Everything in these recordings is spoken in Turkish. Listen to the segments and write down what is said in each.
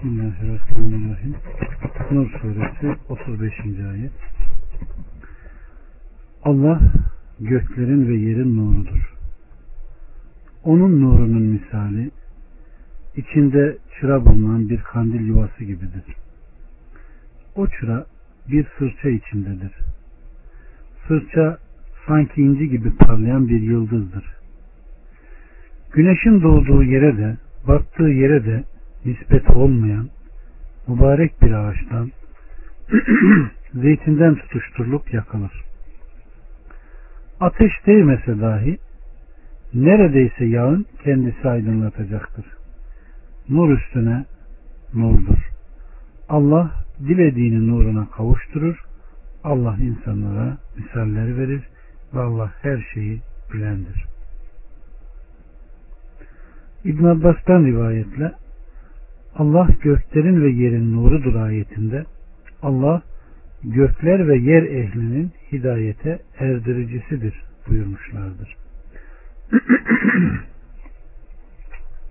Bismillahirrahmanirrahim. Nur suresi 35. ayet. Allah göklerin ve yerin nurudur. Onun nurunun misali içinde çıra bulunan bir kandil yuvası gibidir. O çıra bir sırça içindedir. Sırça sanki inci gibi parlayan bir yıldızdır. Güneşin doğduğu yere de battığı yere de nispet olmayan mübarek bir ağaçtan zeytinden tutuşturulup yakılır. Ateş değmese dahi neredeyse yağın kendisi aydınlatacaktır. Nur üstüne nurdur. Allah dilediğini nuruna kavuşturur. Allah insanlara misalleri verir ve Allah her şeyi bilendir. İbn Abbas'tan rivayetle Allah göklerin ve yerin nurudur ayetinde Allah gökler ve yer ehlinin hidayete erdiricisidir buyurmuşlardır.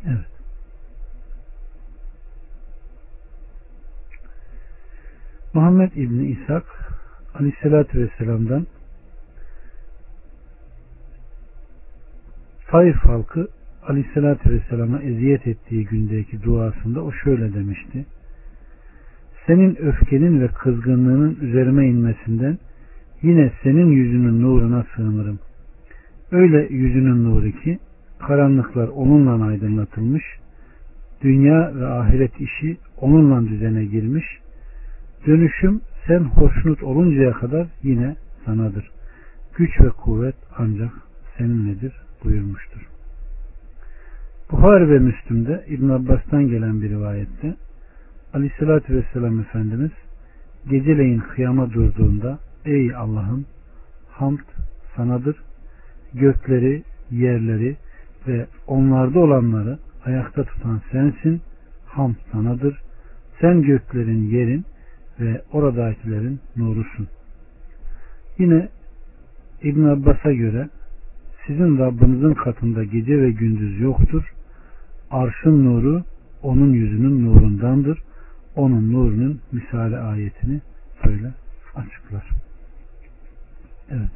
evet. Muhammed İbni İshak Aleyhisselatü Vesselam'dan Taif halkı Aleyhisselatü Vesselam'a eziyet ettiği gündeki duasında o şöyle demişti. Senin öfkenin ve kızgınlığının üzerime inmesinden yine senin yüzünün nuruna sığınırım. Öyle yüzünün nuru ki karanlıklar onunla aydınlatılmış, dünya ve ahiret işi onunla düzene girmiş, dönüşüm sen hoşnut oluncaya kadar yine sanadır. Güç ve kuvvet ancak seninledir buyurmuştur. Buhari ve Müslüm'de İbn Abbas'tan gelen bir rivayette Aleyhisselatü Vesselam Efendimiz geceleyin kıyama durduğunda Ey Allah'ım hamd sanadır gökleri, yerleri ve onlarda olanları ayakta tutan sensin hamd sanadır sen göklerin, yerin ve oradakilerin nurusun. Yine İbn Abbas'a göre sizin Rabbinizin katında gece ve gündüz yoktur. Arşın nuru onun yüzünün nurundandır. Onun nurunun misali ayetini böyle açıklar. Evet.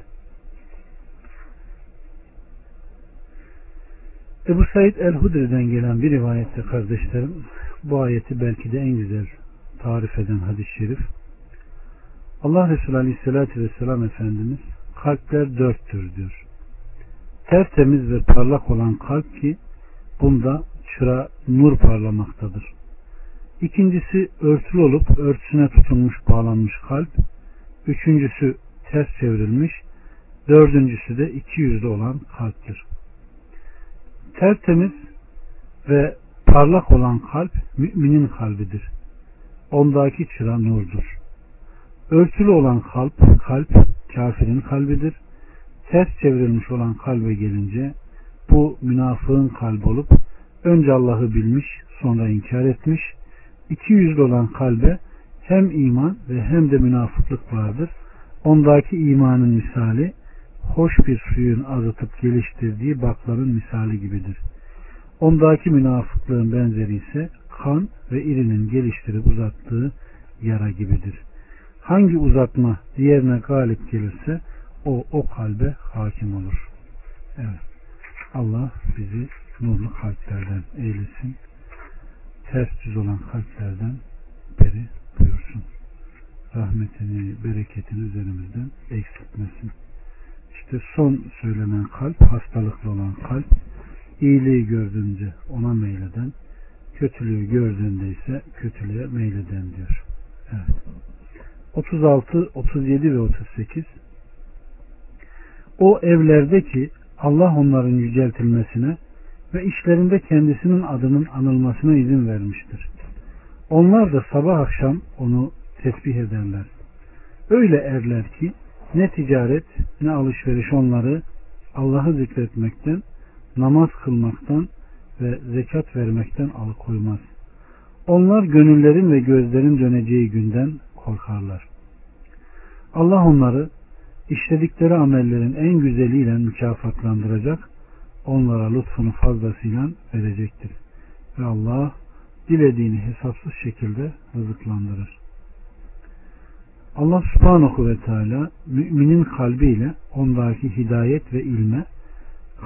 Ebu Said el-Hudri'den gelen bir rivayette kardeşlerim bu ayeti belki de en güzel tarif eden hadis-i şerif. Allah Resulü Aleyhisselatü Vesselam Efendimiz kalpler dörttür diyor. Tertemiz ve parlak olan kalp ki bunda çıra nur parlamaktadır. İkincisi örtülü olup örtüsüne tutunmuş bağlanmış kalp. Üçüncüsü ters çevrilmiş. Dördüncüsü de iki yüzlü olan kalptir. Tertemiz ve parlak olan kalp müminin kalbidir. Ondaki çıra nurdur. Örtülü olan kalp, kalp kafirin kalbidir. Ters çevrilmiş olan kalbe gelince bu münafığın kalbi olup önce Allah'ı bilmiş sonra inkar etmiş. İki yüzlü olan kalbe hem iman ve hem de münafıklık vardır. Ondaki imanın misali hoş bir suyun azıtıp geliştirdiği bakların misali gibidir. Ondaki münafıklığın benzeri ise kan ve irinin geliştirip uzattığı yara gibidir. Hangi uzatma diğerine galip gelirse o o kalbe hakim olur. Evet. Allah bizi nurlu kalplerden eylesin. Ters düz olan kalplerden beri buyursun. Rahmetini, bereketini üzerimizden eksiltmesin. İşte son söylenen kalp, hastalıklı olan kalp, iyiliği gördüğünde ona meyleden, kötülüğü gördüğünde ise kötülüğe meyleden diyor. Evet. 36, 37 ve 38 O evlerdeki Allah onların yüceltilmesine ve işlerinde kendisinin adının anılmasına izin vermiştir. Onlar da sabah akşam onu tesbih ederler. Öyle erler ki ne ticaret ne alışveriş onları Allah'ı zikretmekten, namaz kılmaktan ve zekat vermekten alıkoymaz. Onlar gönüllerin ve gözlerin döneceği günden korkarlar. Allah onları işledikleri amellerin en güzeliyle mükafatlandıracak, onlara lütfunu fazlasıyla verecektir. Ve Allah dilediğini hesapsız şekilde rızıklandırır. Allah subhanahu ve teala müminin kalbiyle ondaki hidayet ve ilme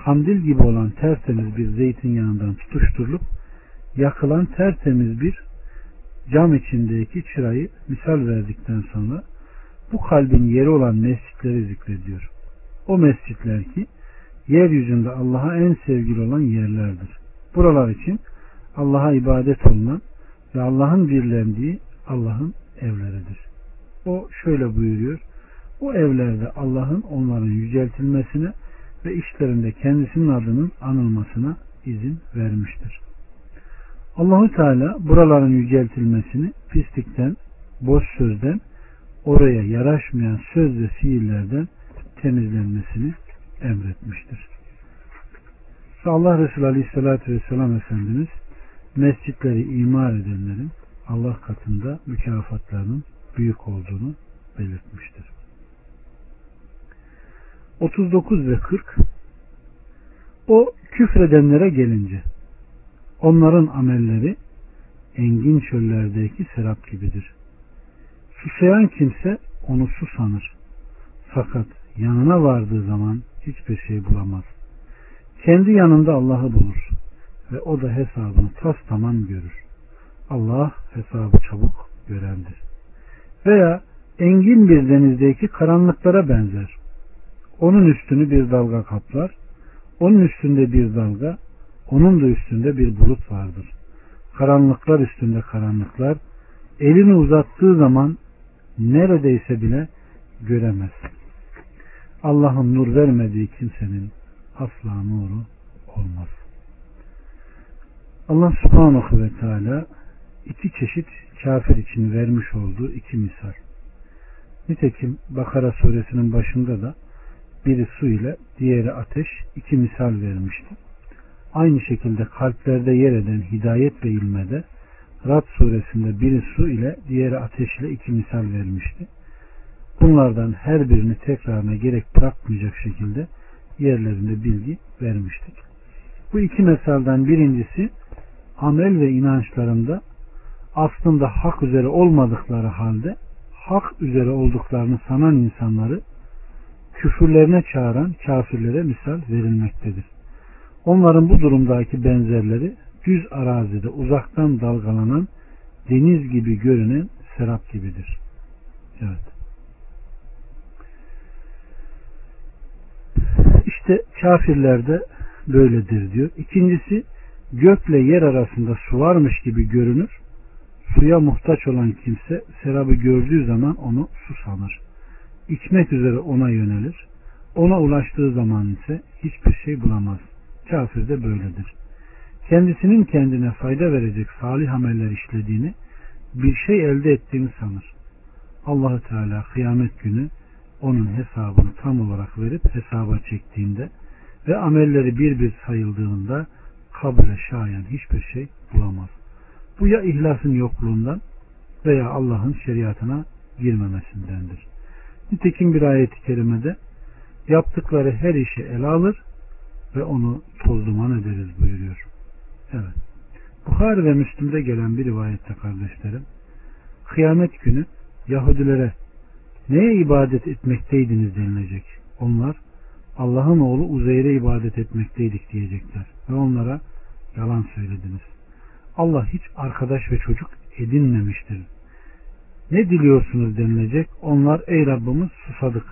kandil gibi olan tertemiz bir zeytinyağından tutuşturulup yakılan tertemiz bir cam içindeki çırayı misal verdikten sonra bu kalbin yeri olan mescitleri zikrediyor. O mescitler ki yeryüzünde Allah'a en sevgili olan yerlerdir. Buralar için Allah'a ibadet olunan ve Allah'ın birlendiği Allah'ın evleridir. O şöyle buyuruyor. O evlerde Allah'ın onların yüceltilmesine ve işlerinde kendisinin adının anılmasına izin vermiştir. Allahu Teala buraların yüceltilmesini pislikten, boş sözden, oraya yaraşmayan söz ve fiillerden temizlenmesini emretmiştir. Allah Resulü Aleyhisselatü Vesselam Efendimiz mescitleri imar edenlerin Allah katında mükafatlarının büyük olduğunu belirtmiştir. 39 ve 40 O küfredenlere gelince onların amelleri engin çöllerdeki serap gibidir. Susayan kimse onu su sanır. Fakat yanına vardığı zaman hiçbir şey bulamaz. Kendi yanında Allah'ı bulur ve o da hesabını tas tamam görür. Allah hesabı çabuk görendir. Veya engin bir denizdeki karanlıklara benzer. Onun üstünü bir dalga kaplar, onun üstünde bir dalga, onun da üstünde bir bulut vardır. Karanlıklar üstünde karanlıklar, elini uzattığı zaman neredeyse bile göremez. Allah'ın nur vermediği kimsenin asla nuru olmaz. Allah subhanahu ve teala iki çeşit kafir için vermiş olduğu iki misal. Nitekim Bakara suresinin başında da biri su ile diğeri ateş iki misal vermişti. Aynı şekilde kalplerde yer eden hidayet ve ilmede Rad suresinde biri su ile diğeri ateş ile iki misal vermişti. Bunlardan her birini tekrarına gerek bırakmayacak şekilde yerlerinde bilgi vermiştik. Bu iki meselden birincisi amel ve inançlarında aslında hak üzere olmadıkları halde hak üzere olduklarını sanan insanları küfürlerine çağıran kafirlere misal verilmektedir. Onların bu durumdaki benzerleri düz arazide uzaktan dalgalanan deniz gibi görünen serap gibidir. Evet. İşte kafirlerde böyledir diyor. İkincisi gökle yer arasında su varmış gibi görünür. Suya muhtaç olan kimse serabı gördüğü zaman onu su sanır. İçmek üzere ona yönelir. Ona ulaştığı zaman ise hiçbir şey bulamaz. Kafir de böyledir. Kendisinin kendine fayda verecek salih ameller işlediğini, bir şey elde ettiğini sanır. allah Teala kıyamet günü onun hesabını tam olarak verip hesaba çektiğinde ve amelleri bir bir sayıldığında kabule şayan hiçbir şey bulamaz. Bu ya ihlasın yokluğundan veya Allah'ın şeriatına girmemesindendir. Nitekim bir ayeti kerimede yaptıkları her işi ele alır ve onu toz duman ederiz buyuruyor. Evet. Bukhari ve Müslim'de gelen bir rivayette kardeşlerim kıyamet günü Yahudilere neye ibadet etmekteydiniz denilecek. Onlar Allah'ın oğlu Uzeyr'e ibadet etmekteydik diyecekler. Ve onlara yalan söylediniz. Allah hiç arkadaş ve çocuk edinmemiştir. Ne diliyorsunuz denilecek. Onlar ey Rabbimiz susadık.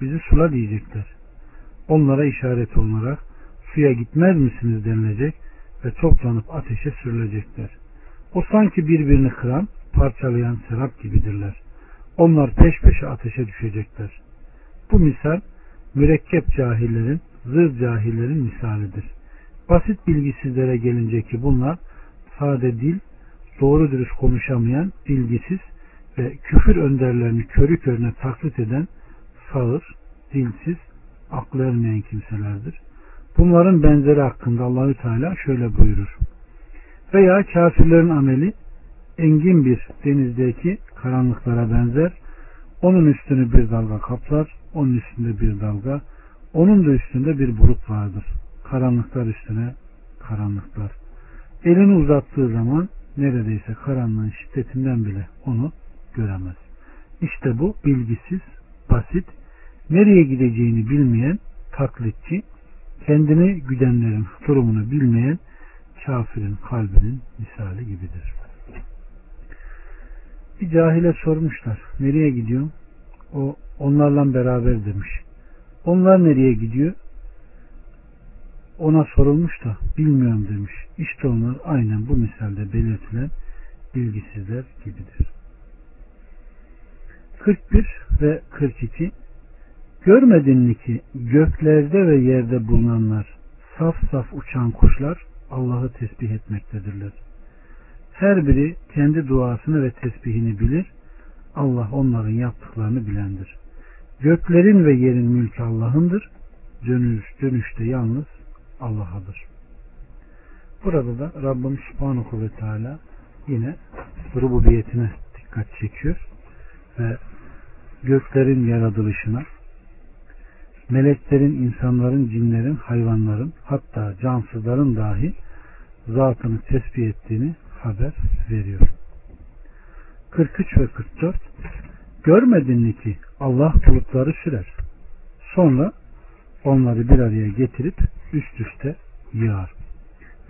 Bizi sula diyecekler. Onlara işaret olarak suya gitmez misiniz denilecek ve toplanıp ateşe sürülecekler. O sanki birbirini kıran, parçalayan serap gibidirler. Onlar peş peşe ateşe düşecekler. Bu misal mürekkep cahillerin, zır cahillerin misalidir. Basit bilgisizlere gelince ki bunlar sade dil, doğru dürüst konuşamayan, bilgisiz ve küfür önderlerini körü körüne taklit eden sağır, dilsiz, aklı ermeyen kimselerdir. Bunların benzeri hakkında Allahü Teala şöyle buyurur. Veya kafirlerin ameli engin bir denizdeki karanlıklara benzer. Onun üstünü bir dalga kaplar, onun üstünde bir dalga, onun da üstünde bir bulut vardır. Karanlıklar üstüne karanlıklar. Elini uzattığı zaman neredeyse karanlığın şiddetinden bile onu göremez. İşte bu bilgisiz, basit, nereye gideceğini bilmeyen taklitçi, kendini güdenlerin durumunu bilmeyen kafirin kalbinin misali gibidir. Bir cahile sormuşlar. Nereye gidiyorsun? O onlarla beraber demiş. Onlar nereye gidiyor? Ona sorulmuş da bilmiyorum demiş. İşte onlar aynen bu misalde belirtilen bilgisizler gibidir. 41 ve 42 Görmedin mi ki göklerde ve yerde bulunanlar saf saf uçan kuşlar Allah'ı tesbih etmektedirler. Her biri kendi duasını ve tesbihini bilir. Allah onların yaptıklarını bilendir. Göklerin ve yerin mülkü Allah'ındır. Dönüş, dönüşte yalnız Allah'adır. Burada da Rabbim Subhanahu ve Teala yine rububiyetine dikkat çekiyor ve göklerin yaratılışına, meleklerin, insanların, cinlerin, hayvanların hatta cansızların dahi zatını tesbih ettiğini haber veriyor. 43 ve 44 Görmedin mi ki Allah bulutları sürer. Sonra onları bir araya getirip üst üste yağar.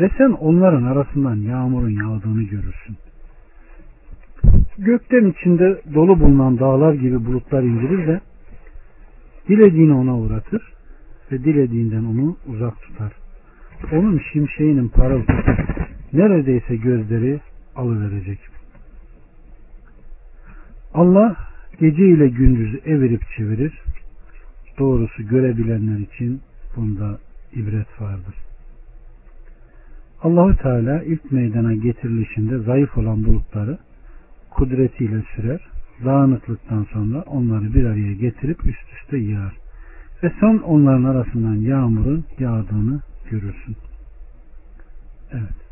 Ve sen onların arasından yağmurun yağdığını görürsün. Gökten içinde dolu bulunan dağlar gibi bulutlar indirir de dilediğini ona uğratır ve dilediğinden onu uzak tutar. Onun şimşeğinin parıltısı neredeyse gözleri alıverecek. Allah gece ile gündüzü evirip çevirir. Doğrusu görebilenler için bunda ibret vardır. Allahü Teala ilk meydana getirilişinde zayıf olan bulutları kudretiyle sürer. Dağınıklıktan sonra onları bir araya getirip üst üste yağar. Ve son onların arasından yağmurun yağdığını görürsün. Evet.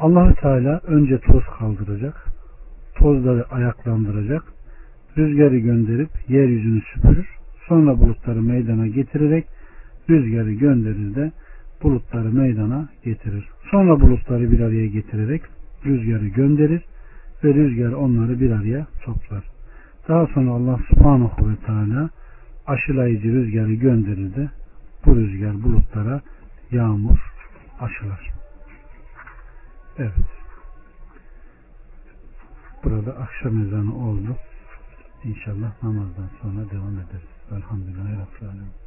Allahü Teala önce toz kaldıracak, tozları ayaklandıracak, rüzgarı gönderip yeryüzünü süpürür, sonra bulutları meydana getirerek rüzgarı gönderir de bulutları meydana getirir. Sonra bulutları bir araya getirerek rüzgarı gönderir ve rüzgar onları bir araya toplar. Daha sonra Allah subhanahu ve teala aşılayıcı rüzgarı gönderir de bu rüzgar bulutlara yağmur aşılar. Evet. Burada akşam ezanı oldu. İnşallah namazdan sonra devam ederiz. Elhamdülillah. Rabbil